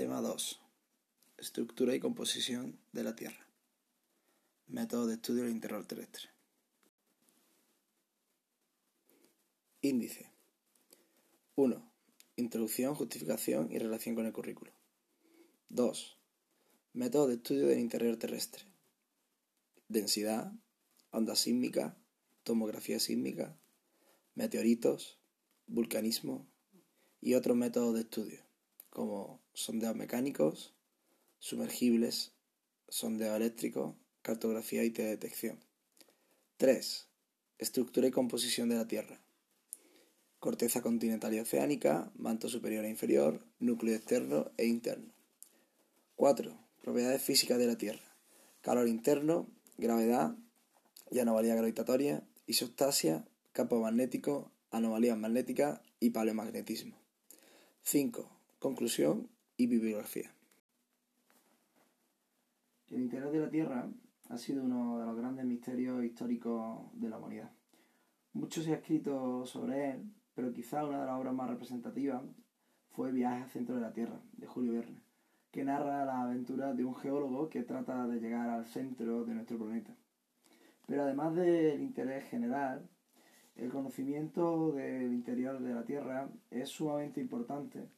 Tema 2. Estructura y composición de la Tierra. Método de estudio del interior terrestre. Índice. 1. Introducción, justificación y relación con el currículo. 2. Método de estudio del interior terrestre. Densidad, onda sísmica, tomografía sísmica, meteoritos, vulcanismo y otros métodos de estudio como sondeos mecánicos, sumergibles, sondeo eléctrico, cartografía y detección. 3. Estructura y composición de la Tierra. Corteza continental y oceánica, manto superior e inferior, núcleo externo e interno. 4. Propiedades físicas de la Tierra. Calor interno, gravedad y anomalía gravitatoria, isostasia, campo magnético, anomalías magnéticas y paleomagnetismo. 5. Conclusión bibliografía. El interior de la Tierra ha sido uno de los grandes misterios históricos de la humanidad. Mucho se ha escrito sobre él, pero quizá una de las obras más representativas fue Viaje al centro de la Tierra, de Julio Verne, que narra la aventura de un geólogo que trata de llegar al centro de nuestro planeta. Pero además del interés general, el conocimiento del interior de la Tierra es sumamente importante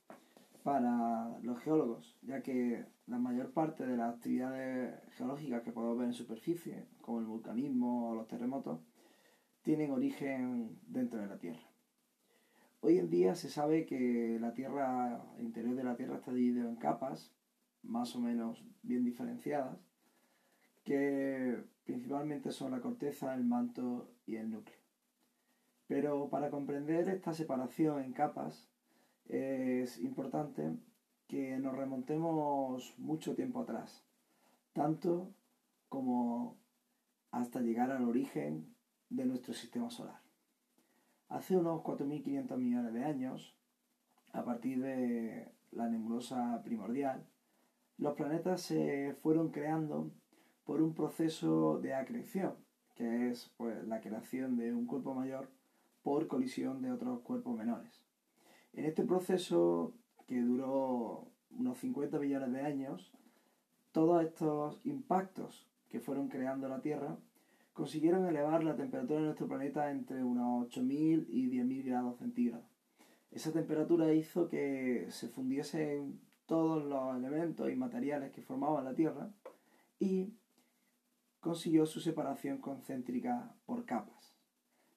para los geólogos, ya que la mayor parte de las actividades geológicas que podemos ver en superficie, como el vulcanismo o los terremotos, tienen origen dentro de la Tierra. Hoy en día se sabe que la Tierra, el interior de la Tierra está dividido en capas, más o menos bien diferenciadas, que principalmente son la corteza, el manto y el núcleo. Pero para comprender esta separación en capas, es importante que nos remontemos mucho tiempo atrás, tanto como hasta llegar al origen de nuestro sistema solar. Hace unos 4.500 millones de años, a partir de la nebulosa primordial, los planetas se fueron creando por un proceso de acreción, que es pues, la creación de un cuerpo mayor por colisión de otros cuerpos menores. En este proceso, que duró unos 50 millones de años, todos estos impactos que fueron creando la Tierra consiguieron elevar la temperatura de nuestro planeta entre unos 8.000 y 10.000 grados centígrados. Esa temperatura hizo que se fundiesen todos los elementos y materiales que formaban la Tierra y consiguió su separación concéntrica por capas,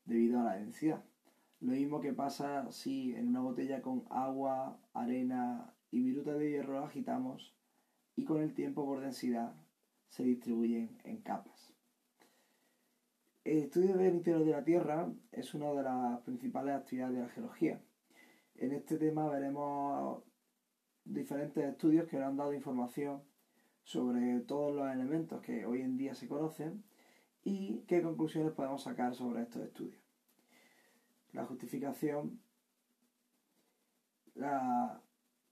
debido a la densidad. Lo mismo que pasa si en una botella con agua, arena y viruta de hierro agitamos y con el tiempo por densidad se distribuyen en capas. El estudio del interior de la Tierra es una de las principales actividades de la geología. En este tema veremos diferentes estudios que nos han dado información sobre todos los elementos que hoy en día se conocen y qué conclusiones podemos sacar sobre estos estudios la justificación, la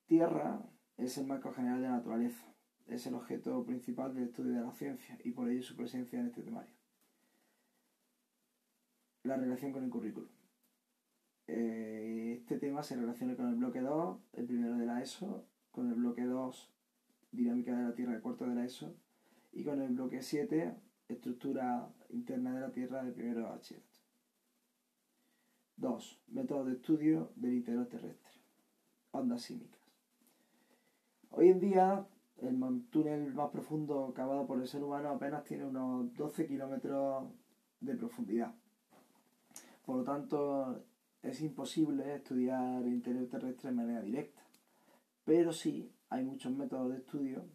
Tierra es el marco general de la naturaleza, es el objeto principal del estudio de la ciencia y por ello su presencia en este temario. La relación con el currículum. Eh, este tema se relaciona con el bloque 2, el primero de la ESO, con el bloque 2, dinámica de la Tierra, el cuarto de la ESO, y con el bloque 7, estructura interna de la Tierra, del primero de bachillerato. 2. Método de estudio del interior terrestre. Ondas sísmicas. Hoy en día, el túnel más profundo cavado por el ser humano apenas tiene unos 12 kilómetros de profundidad. Por lo tanto, es imposible estudiar el interior terrestre de manera directa. Pero sí hay muchos métodos de estudio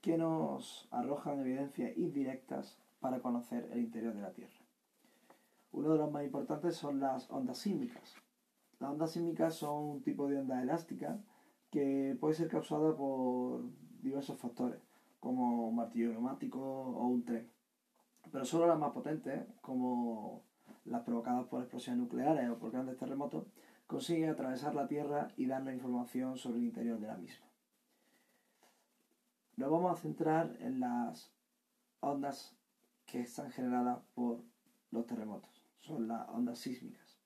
que nos arrojan evidencias indirectas para conocer el interior de la Tierra. Uno de los más importantes son las ondas sísmicas. Las ondas sísmicas son un tipo de onda elástica que puede ser causada por diversos factores, como un martillo neumático o un tren. Pero solo las más potentes, como las provocadas por explosiones nucleares o por grandes terremotos, consiguen atravesar la Tierra y darnos información sobre el interior de la misma. Nos vamos a centrar en las ondas que están generadas por los terremotos son las ondas sísmicas.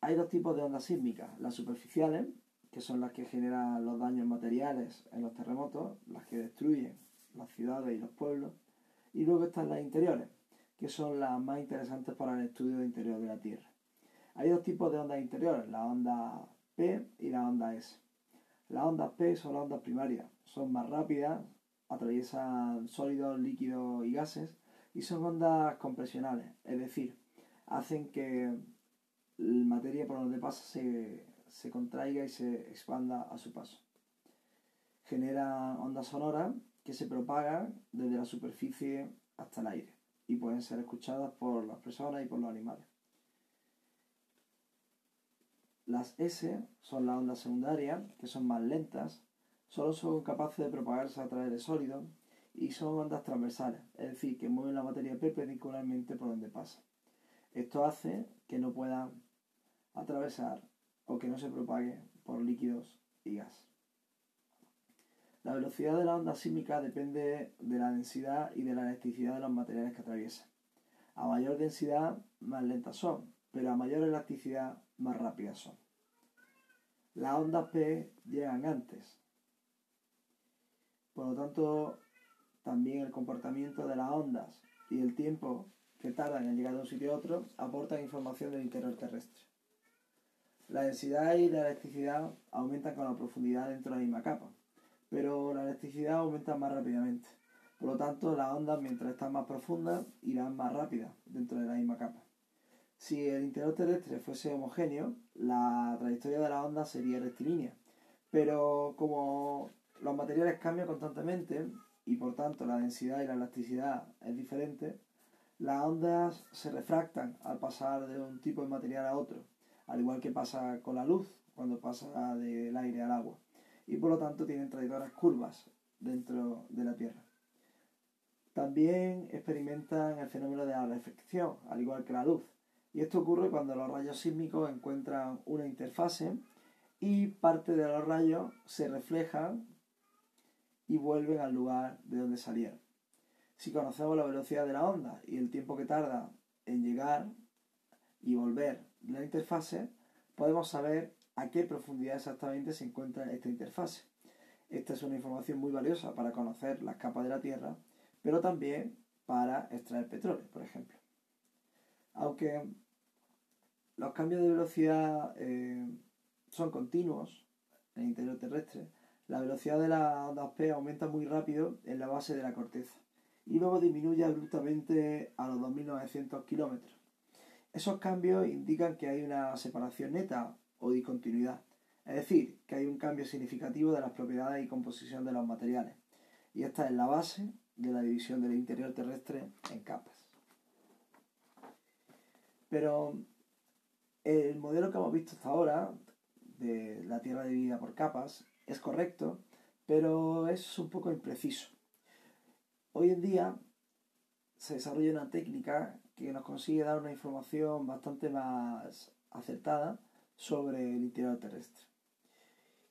Hay dos tipos de ondas sísmicas, las superficiales, que son las que generan los daños materiales en los terremotos, las que destruyen las ciudades y los pueblos. Y luego están las interiores, que son las más interesantes para el estudio interior de la Tierra. Hay dos tipos de ondas interiores, la onda P y la onda S. Las ondas P son las ondas primarias, son más rápidas, atraviesan sólidos, líquidos y gases y son ondas compresionales, es decir, hacen que la materia por donde pasa se, se contraiga y se expanda a su paso. Generan ondas sonoras que se propagan desde la superficie hasta el aire y pueden ser escuchadas por las personas y por los animales. Las S son las ondas secundarias, que son más lentas, solo son capaces de propagarse a través de sólidos y son ondas transversales, es decir, que mueven la materia perpendicularmente por donde pasa. Esto hace que no puedan atravesar o que no se propague por líquidos y gas. La velocidad de la onda sísmica depende de la densidad y de la elasticidad de los materiales que atraviesan. A mayor densidad, más lentas son, pero a mayor elasticidad, más rápidas son. Las ondas P llegan antes. Por lo tanto, también el comportamiento de las ondas y el tiempo que tardan en llegar de un sitio a otro aportan información del interior terrestre. La densidad y la electricidad aumentan con la profundidad dentro de la misma capa, pero la electricidad aumenta más rápidamente. Por lo tanto, las ondas, mientras están más profundas, irán más rápidas dentro de la misma capa. Si el interior terrestre fuese homogéneo, la trayectoria de la onda sería rectilínea. Pero como los materiales cambian constantemente y por tanto la densidad y la elasticidad es diferente, las ondas se refractan al pasar de un tipo de material a otro, al igual que pasa con la luz cuando pasa del aire al agua, y por lo tanto tienen trayectorias curvas dentro de la Tierra. También experimentan el fenómeno de la reflexión, al igual que la luz, y esto ocurre cuando los rayos sísmicos encuentran una interfase y parte de los rayos se reflejan y vuelven al lugar de donde salieron. Si conocemos la velocidad de la onda y el tiempo que tarda en llegar y volver de la interfase, podemos saber a qué profundidad exactamente se encuentra esta interfase. Esta es una información muy valiosa para conocer las capas de la Tierra, pero también para extraer petróleo, por ejemplo. Aunque los cambios de velocidad eh, son continuos en el interior terrestre. La velocidad de las ondas P aumenta muy rápido en la base de la corteza y luego disminuye abruptamente a los 2.900 kilómetros. Esos cambios indican que hay una separación neta o discontinuidad, es decir, que hay un cambio significativo de las propiedades y composición de los materiales. Y esta es la base de la división del interior terrestre en capas. Pero el modelo que hemos visto hasta ahora, de la Tierra dividida por capas, es correcto, pero es un poco impreciso. Hoy en día se desarrolla una técnica que nos consigue dar una información bastante más acertada sobre el interior terrestre.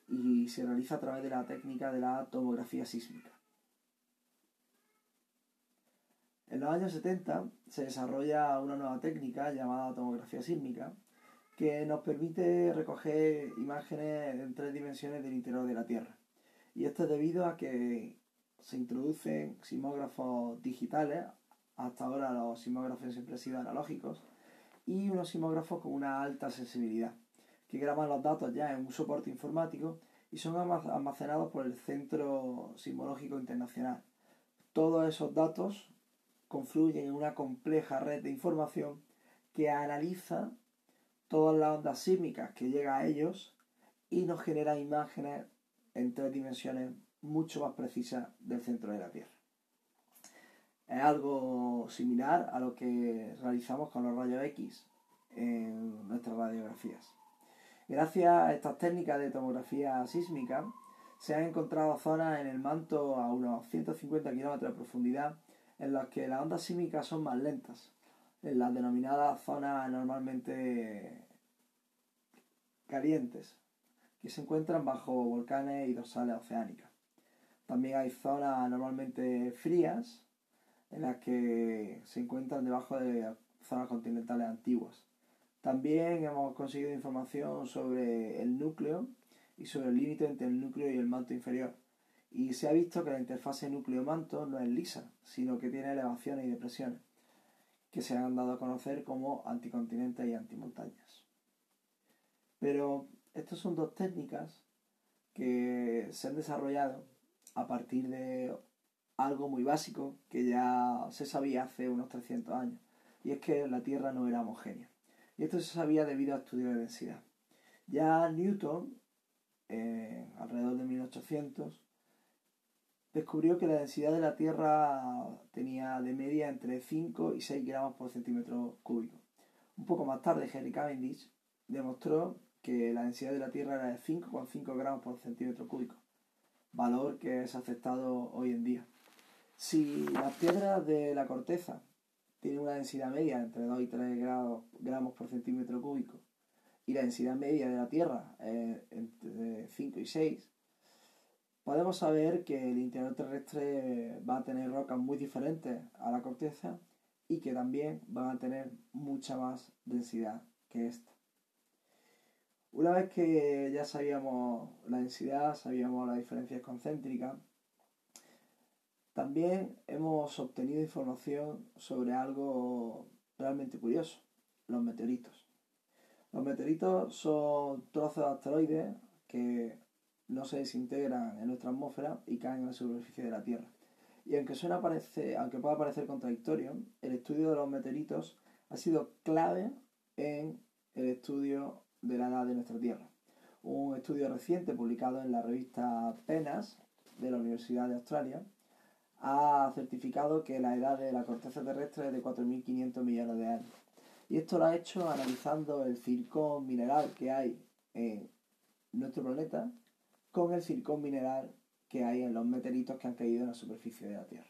Y se realiza a través de la técnica de la tomografía sísmica. En los años 70 se desarrolla una nueva técnica llamada tomografía sísmica que nos permite recoger imágenes en tres dimensiones del interior de la Tierra. Y esto es debido a que se introducen simógrafos digitales, hasta ahora los simógrafos siempre han sido analógicos, y unos simógrafos con una alta sensibilidad, que graban los datos ya en un soporte informático y son almacenados por el Centro Sismológico Internacional. Todos esos datos confluyen en una compleja red de información que analiza todas las ondas sísmicas que llega a ellos y nos genera imágenes en tres dimensiones mucho más precisas del centro de la Tierra. Es algo similar a lo que realizamos con los rayos X en nuestras radiografías. Gracias a estas técnicas de tomografía sísmica, se han encontrado zonas en el manto a unos 150 kilómetros de profundidad en las que las ondas sísmicas son más lentas, en las denominadas zonas normalmente calientes, que se encuentran bajo volcanes y dorsales oceánicas. También hay zonas normalmente frías, en las que se encuentran debajo de zonas continentales antiguas. También hemos conseguido información sobre el núcleo y sobre el límite entre el núcleo y el manto inferior. Y se ha visto que la interfase núcleo-manto no es lisa, sino que tiene elevaciones y depresiones, que se han dado a conocer como anticontinentes y antimontañas. Pero estas son dos técnicas que se han desarrollado a partir de algo muy básico que ya se sabía hace unos 300 años, y es que la Tierra no era homogénea. Y esto se sabía debido a estudios de densidad. Ya Newton, eh, alrededor de 1800, descubrió que la densidad de la Tierra tenía de media entre 5 y 6 gramos por centímetro cúbico. Un poco más tarde, Henry Cavendish demostró que la densidad de la Tierra era de 5,5 gramos por centímetro cúbico, valor que es aceptado hoy en día. Si las piedras de la corteza tienen una densidad media entre 2 y 3 gramos por centímetro cúbico y la densidad media de la Tierra es entre 5 y 6, podemos saber que el interior terrestre va a tener rocas muy diferentes a la corteza y que también van a tener mucha más densidad que esta. Una vez que ya sabíamos la densidad, sabíamos las diferencias concéntricas, también hemos obtenido información sobre algo realmente curioso, los meteoritos. Los meteoritos son trozos de asteroides que no se desintegran en nuestra atmósfera y caen en la superficie de la Tierra. Y aunque, suena aunque pueda parecer contradictorio, el estudio de los meteoritos ha sido clave en el estudio de la edad de nuestra Tierra. Un estudio reciente publicado en la revista PENAS de la Universidad de Australia ha certificado que la edad de la corteza terrestre es de 4.500 millones de años. Y esto lo ha hecho analizando el circón mineral que hay en nuestro planeta con el circón mineral que hay en los meteoritos que han caído en la superficie de la Tierra.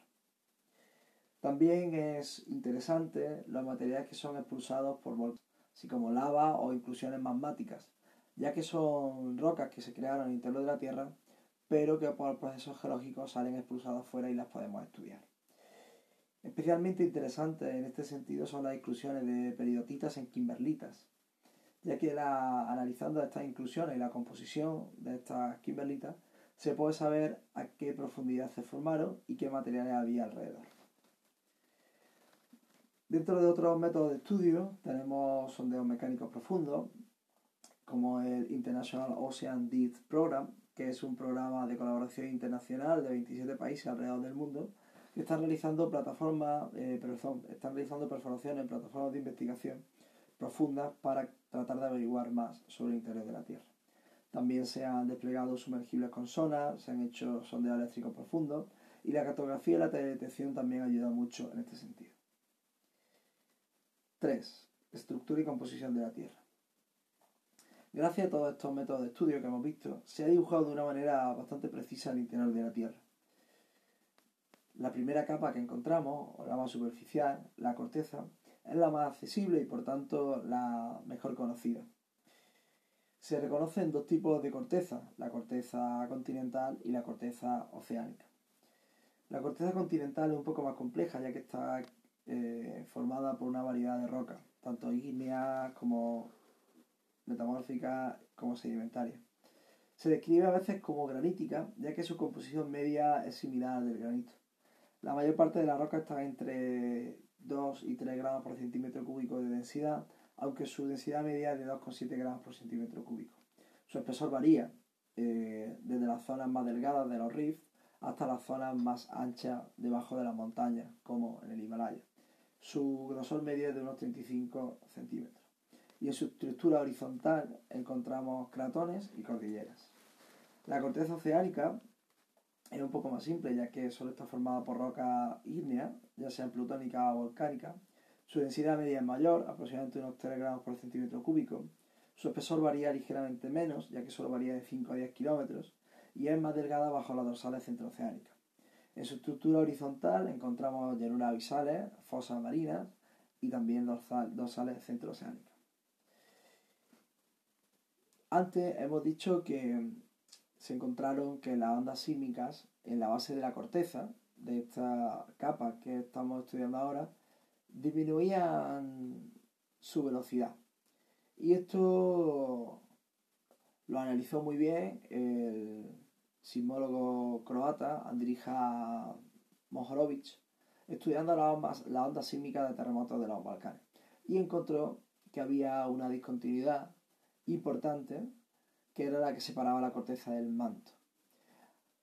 También es interesante los materiales que son expulsados por volcanes, así como lava o inclusiones magmáticas, ya que son rocas que se crearon en el interior de la Tierra, pero que por procesos geológicos salen expulsadas fuera y las podemos estudiar. Especialmente interesantes en este sentido son las inclusiones de peridotitas en kimberlitas, ya que analizando estas inclusiones y la composición de estas kimberlitas, se puede saber a qué profundidad se formaron y qué materiales había alrededor. Dentro de otros métodos de estudio tenemos sondeos mecánicos profundos, como el International Ocean Deep Program, que es un programa de colaboración internacional de 27 países alrededor del mundo, que está realizando plataformas, eh, están realizando perforaciones en plataformas de investigación profundas para tratar de averiguar más sobre el interior de la Tierra. También se han desplegado sumergibles con sonar, se han hecho sondeos eléctricos profundos y la cartografía y la teledetección también ayudan mucho en este sentido. 3. Estructura y composición de la Tierra. Gracias a todos estos métodos de estudio que hemos visto, se ha dibujado de una manera bastante precisa el interior de la Tierra. La primera capa que encontramos, o la más superficial, la corteza, es la más accesible y por tanto la mejor conocida. Se reconocen dos tipos de corteza, la corteza continental y la corteza oceánica. La corteza continental es un poco más compleja ya que está eh, formada por una variedad de rocas, tanto ígneas como metamórficas como sedimentarias. Se describe a veces como granítica, ya que su composición media es similar al del granito. La mayor parte de la roca está entre 2 y 3 gramos por centímetro cúbico de densidad, aunque su densidad media es de 2,7 gramos por centímetro cúbico. Su espesor varía eh, desde las zonas más delgadas de los rifts hasta las zonas más anchas debajo de las montañas, como en el Himalaya. Su grosor medio es de unos 35 centímetros. Y en su estructura horizontal encontramos cratones y cordilleras. La corteza oceánica es un poco más simple, ya que solo está formada por roca ígnea, ya sea plutónica o volcánica. Su densidad media es mayor, aproximadamente unos 3 gramos por centímetro cúbico. Su espesor varía ligeramente menos, ya que solo varía de 5 a 10 kilómetros, y es más delgada bajo las dorsales centrooceánicas. En su estructura horizontal encontramos llanuras abisales, fosas marinas y también dorsales centrooceánicas. Antes hemos dicho que se encontraron que las ondas sísmicas en la base de la corteza de esta capa que estamos estudiando ahora disminuían su velocidad. Y esto Lo analizó muy bien el sismólogo croata Andrija Mohorovic, estudiando la onda, la onda sísmica de terremotos de los Balcanes, y encontró que había una discontinuidad importante que era la que separaba la corteza del manto.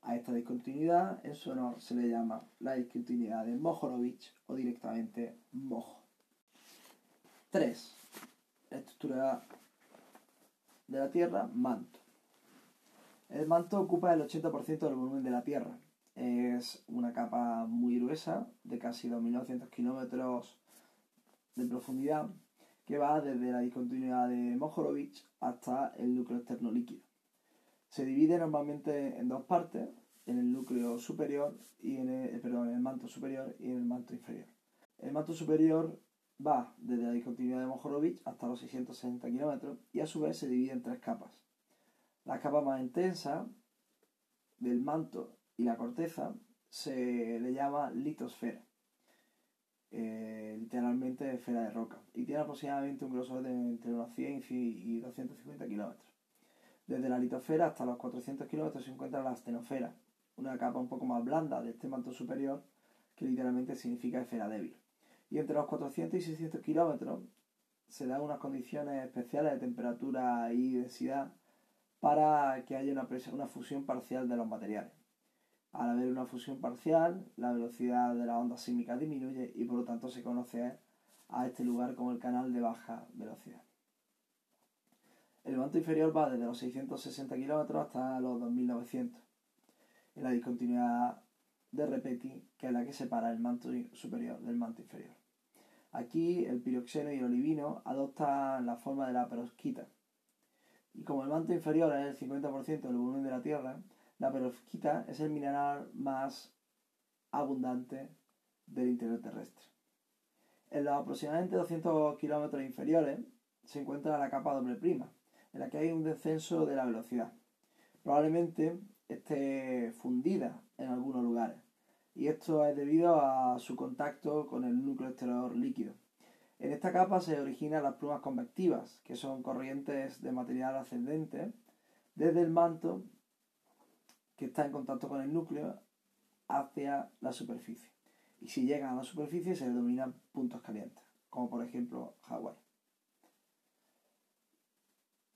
A esta discontinuidad en su honor se le llama la discontinuidad de Mohorovic o directamente Mojo. 3. La estructura de la Tierra, manto. El manto ocupa el 80% del volumen de la Tierra. Es una capa muy gruesa, de casi 2.900 kilómetros de profundidad, que va desde la discontinuidad de Mohorovic hasta el núcleo externo líquido. Se divide normalmente en dos partes, en el núcleo superior y en el, manto superior y en el manto inferior. El manto superior va desde la discontinuidad de Mohorovic hasta los 660 kilómetros y a su vez se divide en tres capas. La capa más intensa del manto y la corteza se le llama litosfera, eh, literalmente esfera de roca, y tiene aproximadamente un grosor de entre unos 100 y 250 kilómetros. Desde la litosfera hasta los 400 kilómetros se encuentra la astenosfera, una capa un poco más blanda de este manto superior que literalmente significa esfera débil. Y entre los 400 y 600 kilómetros se dan unas condiciones especiales de temperatura y densidad para que haya una, fusión parcial de los materiales. Al haber una fusión parcial, la velocidad de la onda sísmica disminuye y por lo tanto se conoce a este lugar como el canal de baja velocidad. El manto inferior va desde los 660 kilómetros hasta los 2900, en la discontinuidad de Repeti, que es la que separa el manto superior del manto inferior. Aquí el piroxeno y el olivino adoptan la forma de la perovskita. Y como el manto inferior es el 50% del volumen de la Tierra, la perovskita es el mineral más abundante del interior terrestre. En los aproximadamente 200 kilómetros inferiores se encuentra la capa doble prima, en la que hay un descenso de la velocidad. Probablemente esté fundida en algunos lugares y esto es debido a su contacto con el núcleo exterior líquido. En esta capa se originan las plumas convectivas, que son corrientes de material ascendente desde el manto que está en contacto con el núcleo hacia la superficie. Y si llegan a la superficie se denominan puntos calientes, como por ejemplo Hawái.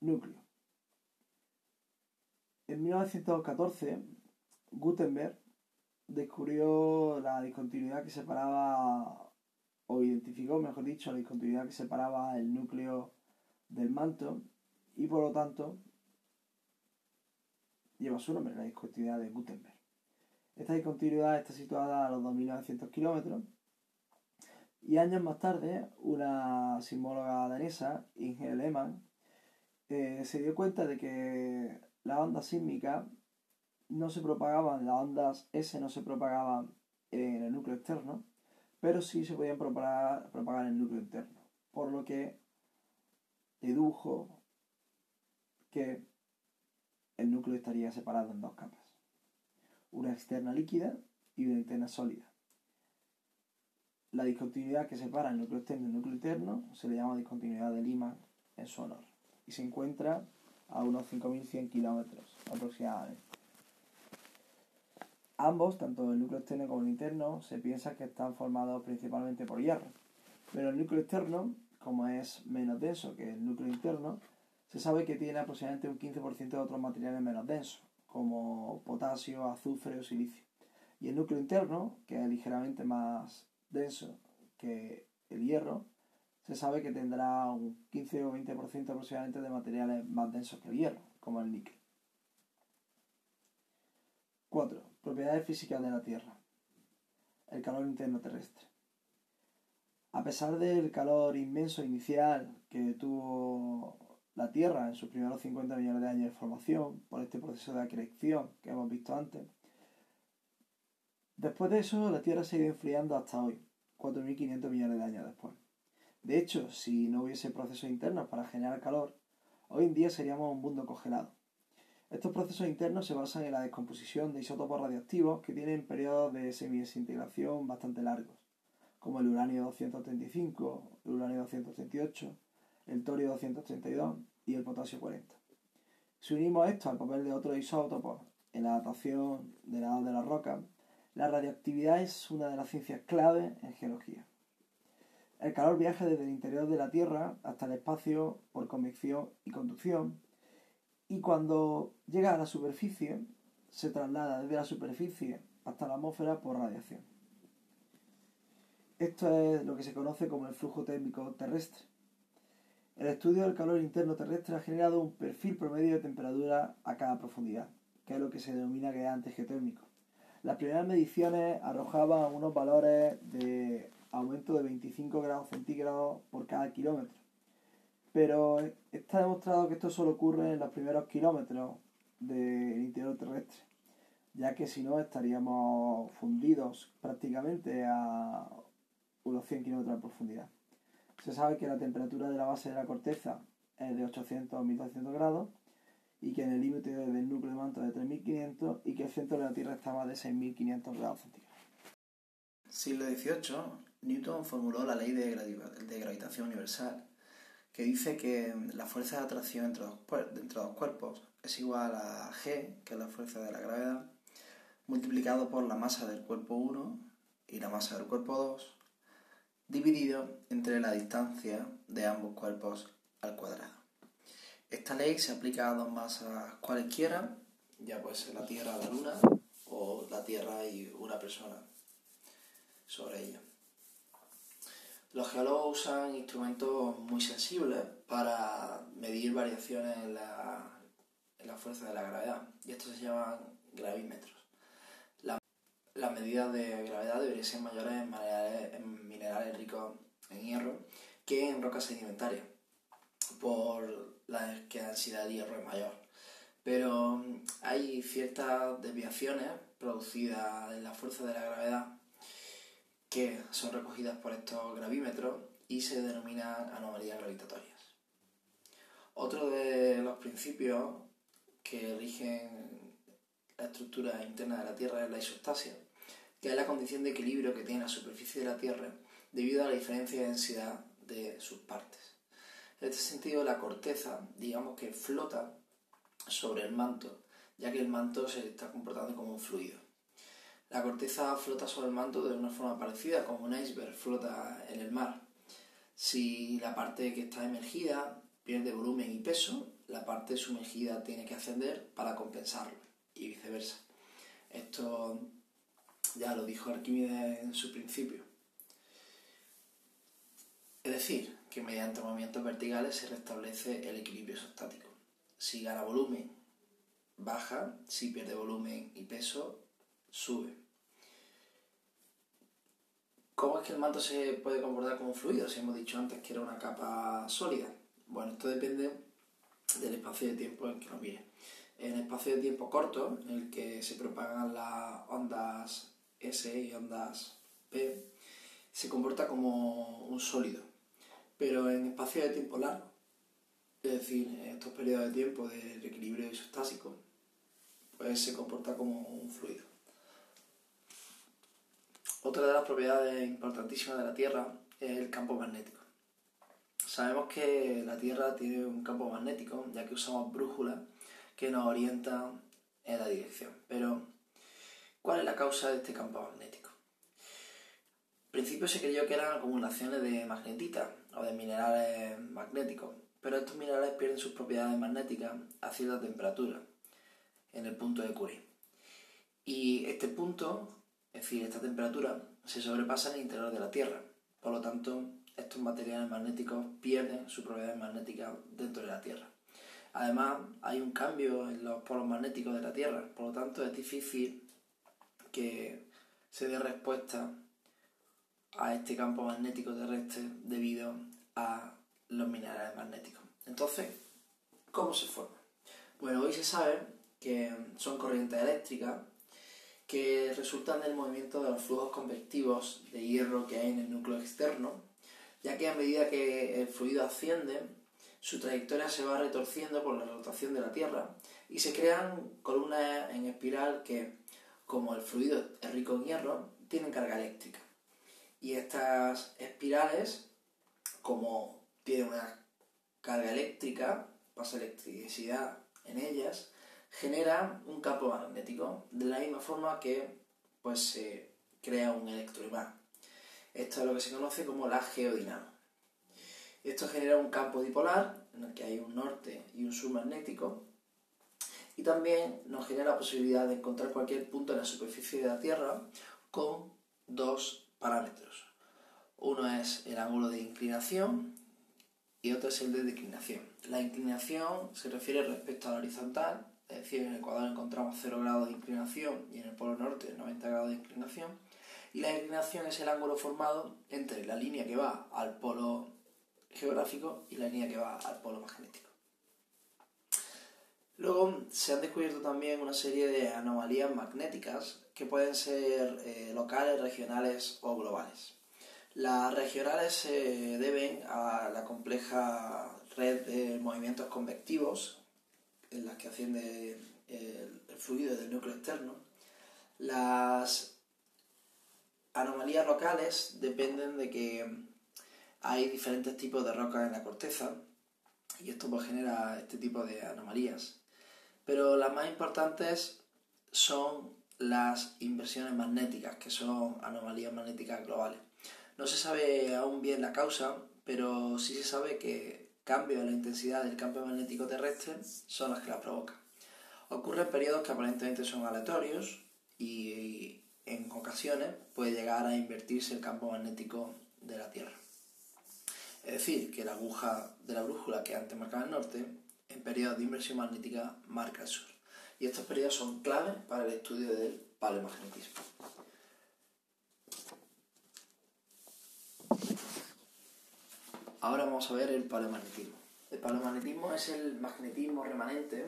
Núcleo. En 1914, Gutenberg descubrió la discontinuidad que separaba, o identificó, mejor dicho, la discontinuidad que separaba el núcleo del manto y por lo tanto lleva su nombre, la discontinuidad de Gutenberg. Esta discontinuidad está situada a los 2.900 kilómetros y años más tarde una sismóloga danesa, Inge Lehmann, eh, se dio cuenta de que la onda sísmica no se propagaban, las ondas S no se propagaban en el núcleo externo, pero sí se podían propagar, propagar el núcleo interno. Por lo que dedujo que el núcleo estaría separado en dos capas, una externa líquida y una interna sólida. La discontinuidad que separa el núcleo externo y el núcleo interno se le llama discontinuidad de Lima en su honor y se encuentra a unos 5.100 kilómetros aproximadamente. Ambos, tanto el núcleo externo como el interno, se piensa que están formados principalmente por hierro. Pero el núcleo externo, como es menos denso que el núcleo interno, se sabe que tiene aproximadamente un 15% de otros materiales menos densos, como potasio, azufre o silicio. Y el núcleo interno, que es ligeramente más denso que el hierro, se sabe que tendrá un 15 o 20% aproximadamente de materiales más densos que el hierro, como el níquel. 4. Propiedades físicas de la Tierra. El calor interno terrestre. A pesar del calor inmenso inicial que tuvo la Tierra en sus primeros 50 millones de años de formación, por este proceso de acreción que hemos visto antes, después de eso la Tierra se ha ido enfriando hasta hoy, 4.500 millones de años después. De hecho, si no hubiese procesos internos para generar calor, hoy en día seríamos un mundo congelado. Estos procesos internos se basan en la descomposición de isótopos radioactivos que tienen periodos de semidesintegración bastante largos, como el uranio 235, el uranio 238, el torio 232 y el potasio 40. Si unimos esto al papel de otros isótopos en la datación de la edad de la roca, la radioactividad es una de las ciencias clave en geología. El calor viaja desde el interior de la Tierra hasta el espacio por convección y conducción, y cuando llega a la superficie, se traslada desde la superficie hasta la atmósfera por radiación. Esto es lo que se conoce como el flujo térmico terrestre. El estudio del calor interno terrestre ha generado un perfil promedio de temperatura a cada profundidad, que es lo que se denomina que geotérmico. Las primeras mediciones arrojaban unos valores de aumento de 25 grados centígrados por cada kilómetro. Pero está demostrado que esto solo ocurre en los primeros kilómetros del interior terrestre, ya que si no estaríamos fundidos prácticamente a unos 100 kilómetros de profundidad. Se sabe que la temperatura de la base de la corteza es de 800 a 1200 grados y que en el límite del núcleo de manto es de 3500 y que el centro de la Tierra está más de 6500 grados centígrados. Siglo XVIII, Newton formuló la ley de, de gravitación universal, que dice que la fuerza de atracción entre dos, entre dos cuerpos es igual a G, que es la fuerza de la gravedad, multiplicado por la masa del cuerpo 1 y la masa del cuerpo 2, dividido entre la distancia de ambos cuerpos al cuadrado. Esta ley se aplica a dos masas cualesquiera, ya puede ser la Tierra o la Luna, o la Tierra y una persona sobre ella. Los geólogos usan instrumentos muy sensibles para medir variaciones en la, en la fuerza de la gravedad, y estos se llaman gravímetros. las medidas de gravedad deberían ser mayores en minerales, ricos en hierro que en rocas sedimentarias, por la que la densidad de hierro es mayor. Pero hay ciertas desviaciones producidas en la fuerza de la gravedad que son recogidas por estos gravímetros y se denominan anomalías gravitatorias. Otro de los principios que rigen la estructura interna de la Tierra es la isostasia, que es la condición de equilibrio que tiene la superficie de la Tierra debido a la diferencia de densidad de sus partes. En este sentido, la corteza, digamos que flota sobre el manto, ya que el manto se está comportando como un fluido. La corteza flota sobre el manto de una forma parecida como un iceberg flota en el mar. Si la parte que está emergida pierde volumen y peso, la parte sumergida tiene que ascender para compensarlo y viceversa. Esto ya lo dijo Arquímedes en su principio. Es decir, que mediante movimientos verticales se restablece el equilibrio isostático. Si gana volumen, baja, si pierde volumen y peso, sube. ¿Cómo es que el manto se puede comportar como un fluido? Si hemos dicho antes que era una capa sólida. Bueno, esto depende del espacio de tiempo en que lo mire. En espacio de tiempo corto, en el que se propagan las ondas S y ondas P, se comporta como un sólido. Pero en espacio de tiempo largo, es decir, en estos periodos de tiempo de equilibrio isostásico, pues se comporta como un fluido. Otra de las propiedades importantísimas de la Tierra es el campo magnético. Sabemos que la Tierra tiene un campo magnético, ya que usamos brújulas que nos orientan en la dirección. Pero, ¿cuál es la causa de este campo magnético? En principio se creyó que eran acumulaciones de magnetita o de minerales magnéticos, pero estos minerales pierden sus propiedades magnéticas a cierta temperatura, en el punto de Curie. Y este punto es decir, esta temperatura se sobrepasa en el interior de la Tierra. Por lo tanto, estos materiales magnéticos pierden su propiedad magnética dentro de la Tierra. Además, hay un cambio en los polos magnéticos de la Tierra, por lo tanto es difícil que se dé respuesta a este campo magnético terrestre debido a los minerales magnéticos. Entonces, ¿cómo se forma? Bueno, hoy se sabe que son corrientes eléctricas que resultan del movimiento de los flujos convectivos de hierro que hay en el núcleo externo, ya que a medida que el fluido asciende, su trayectoria se va retorciendo por la rotación de la Tierra y se crean columnas en espiral que, como el fluido es rico en hierro, tienen carga eléctrica. Y estas espirales, como tienen una carga eléctrica, pasa electricidad en ellas genera un campo magnético, de la misma forma que pues, se crea un electroimán. Esto es lo que se conoce como la geodinamo. Esto genera un campo dipolar en el que hay un norte y un sur magnético y también nos genera la posibilidad de encontrar cualquier punto en la superficie de la Tierra con dos parámetros. Uno es el ángulo de inclinación y otro es el de declinación. La inclinación se refiere respecto a la horizontal, es decir, en el Ecuador encontramos 0 grados de inclinación y en el Polo Norte 90 grados de inclinación. Y la inclinación es el ángulo formado entre la línea que va al polo geográfico y la línea que va al polo magnético. Luego se han descubierto también una serie de anomalías magnéticas que pueden ser eh, locales, regionales o globales. Las regionales se deben a la compleja red de movimientos convectivos en las que asciende el, el fluido del núcleo externo. Las anomalías locales dependen de que hay diferentes tipos de rocas en la corteza y esto pues, genera este tipo de anomalías. Pero las más importantes son las inversiones magnéticas, que son anomalías magnéticas globales. No se sabe aún bien la causa, pero sí se sabe que cambios en la intensidad del campo magnético terrestre son las que las provocan. Ocurre en periodos que aparentemente son aleatorios y en ocasiones puede llegar a invertirse el campo magnético de la Tierra. Es decir, que la aguja de la brújula que antes marcaba el norte, en periodos de inversión magnética marca el sur. Y estos periodos son claves para el estudio del paleomagnetismo. Ahora vamos a ver el paleomagnetismo. El paleomagnetismo es el magnetismo remanente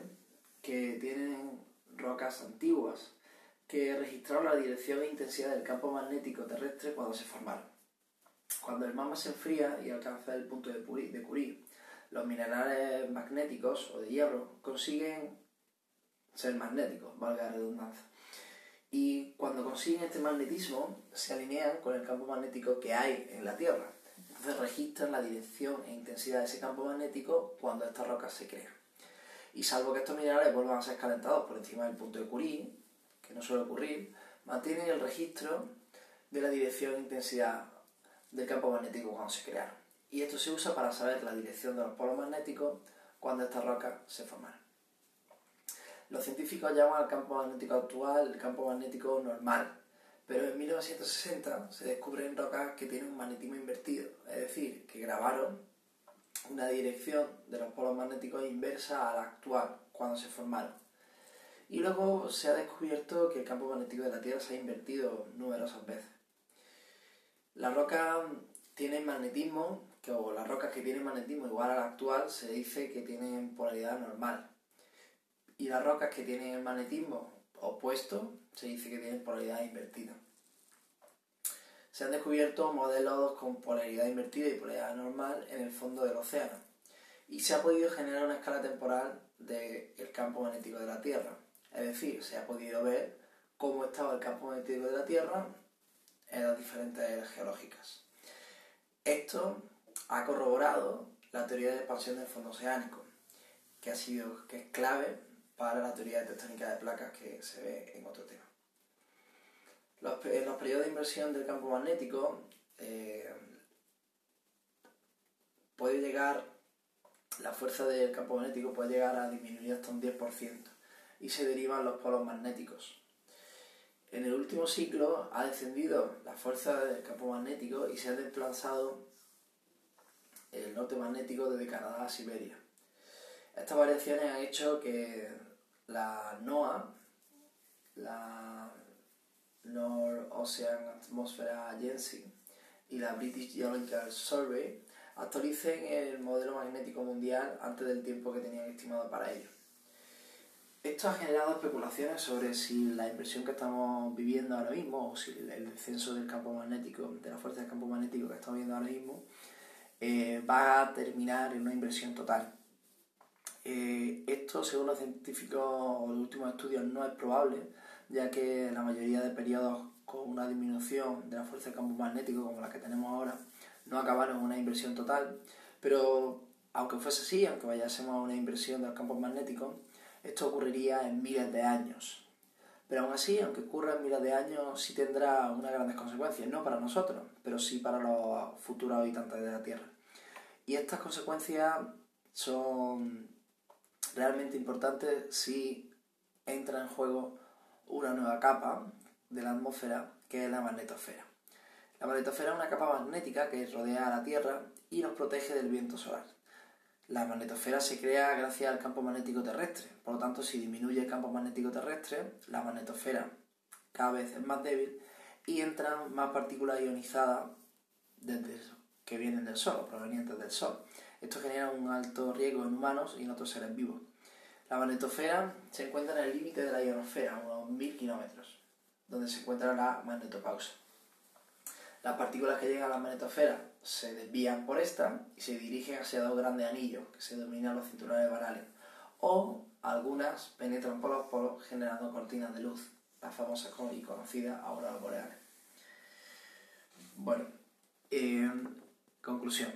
que tienen rocas antiguas que registraron la dirección e intensidad del campo magnético terrestre cuando se formaron. Cuando el magma se enfría y alcanza el punto de Curie, los minerales magnéticos o de hierro consiguen ser magnéticos, valga la redundancia. Y cuando consiguen este magnetismo, se alinean con el campo magnético que hay en la Tierra. Entonces registran la dirección e intensidad de ese campo magnético cuando estas rocas se crean. Y salvo que estos minerales vuelvan a ser calentados por encima del punto de Curie, que no suele ocurrir, mantienen el registro de la dirección e intensidad del campo magnético cuando se crearon. Y esto se usa para saber la dirección de los polos magnéticos cuando estas rocas se formaron. Los científicos llaman al campo magnético actual el campo magnético normal, pero en 1960 se descubren rocas que tienen un magnetismo invertido, es decir, que grabaron una dirección de los polos magnéticos inversa a la actual cuando se formaron. Y luego se ha descubierto que el campo magnético de la Tierra se ha invertido numerosas veces. Las rocas tienen magnetismo, que, o las rocas que tienen magnetismo igual al actual se dice que tienen polaridad normal. Y las rocas que tienen el magnetismo opuesto se dice que tienen polaridad invertida. Se han descubierto modelos con polaridad invertida y polaridad normal en el fondo del océano. Y se ha podido generar una escala temporal del campo magnético de la Tierra. Es decir, se ha podido ver cómo estaba el campo magnético de la Tierra en las diferentes geológicas. Esto ha corroborado la teoría de expansión del fondo oceánico, que, ha sido, que es clave para la teoría de tectónica de placas que se ve en otro tema. En los periodos de inversión del campo magnético eh, puede llegar, la fuerza del campo magnético puede llegar a disminuir hasta un 10% y se derivan los polos magnéticos. En el último ciclo ha descendido la fuerza del campo magnético y se ha desplazado el norte magnético desde Canadá a Siberia. Estas variaciones han hecho que la NOAA, la North Ocean Atmosphere Agency y la British Geological Survey actualicen el modelo magnético mundial antes del tiempo que tenían estimado para ello. Esto ha generado especulaciones sobre si la inversión que estamos viviendo ahora mismo, o si el descenso del campo magnético, de la fuerza del campo magnético que estamos viendo ahora mismo, eh, va a terminar en una inversión total. Eh, esto, según los científicos los últimos estudios, no es probable, ya que la mayoría de periodos con una disminución de la fuerza del campo magnético, como la que tenemos ahora, no acabaron en una inversión total. Pero, aunque fuese así, aunque vayásemos a una inversión del campo magnético, Esto ocurriría en miles de años. Pero aún así, aunque ocurra en miles de años, sí tendrá unas grandes consecuencias, no para nosotros, pero sí para los futuros habitantes de la Tierra. Y estas consecuencias son realmente importantes si entra en juego una nueva capa de la atmósfera que es la magnetosfera. La magnetosfera es una capa magnética que rodea a la Tierra y nos protege del viento solar. La magnetosfera se crea gracias al campo magnético terrestre, por lo tanto si disminuye el campo magnético terrestre, la magnetosfera cada vez es más débil y entran más partículas ionizadas desde, que vienen del Sol provenientes del Sol. Esto genera un alto riesgo en humanos y en otros seres vivos. La magnetosfera se encuentra en el límite de la ionosfera, unos 1000 kilómetros, donde se encuentra la magnetopausa. Las partículas que llegan a la magnetosfera se desvían por esta y se dirigen hacia dos grandes anillos que se denominan los cinturones barales. O algunas penetran por los polos generando cortinas de luz, las famosas y conocidas auroras boreales. Bueno, eh, conclusión.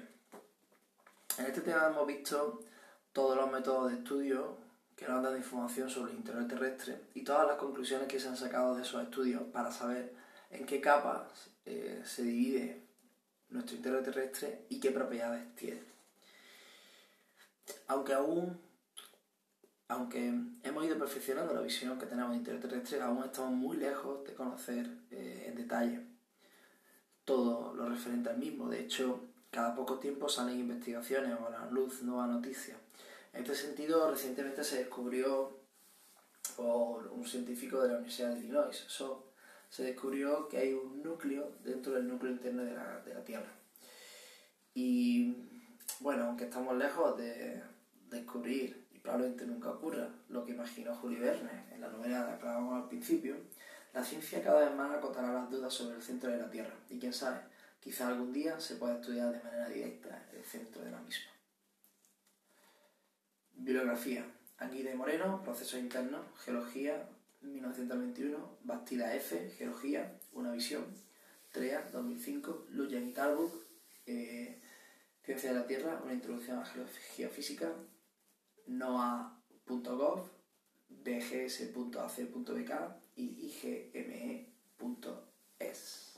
En este tema hemos visto todos los métodos de estudio que nos dado información sobre el interior terrestre y todas las conclusiones que se han sacado de esos estudios para saber en qué capas eh, se divide nuestro interior terrestre y qué propiedades tiene. Aunque aún, aunque hemos ido perfeccionando la visión que tenemos del interior terrestre, aún estamos muy lejos de conocer eh, en detalle todo lo referente al mismo. De hecho, cada poco tiempo salen investigaciones o a la luz nuevas noticias. En este sentido, recientemente se descubrió por un científico de la Universidad de Illinois, se descubrió que hay un núcleo dentro del núcleo interno de la, de la Tierra. Y bueno, aunque estamos lejos de descubrir, y probablemente nunca ocurra, lo que imaginó Julio Verne en la novela que hablábamos al principio, la ciencia cada vez más acotará las dudas sobre el centro de la Tierra. Y quién sabe, quizá algún día se pueda estudiar de manera directa el centro de la misma. Bibliografía. de Moreno, Procesos Internos, Geología, 1921, Bastila F, Geología, Una Visión, TREA, 2005, Lujan y Ciencia de la Tierra, Una Introducción a la Geofísica, NOAA.gov, bgs.ac.bk y igme.es.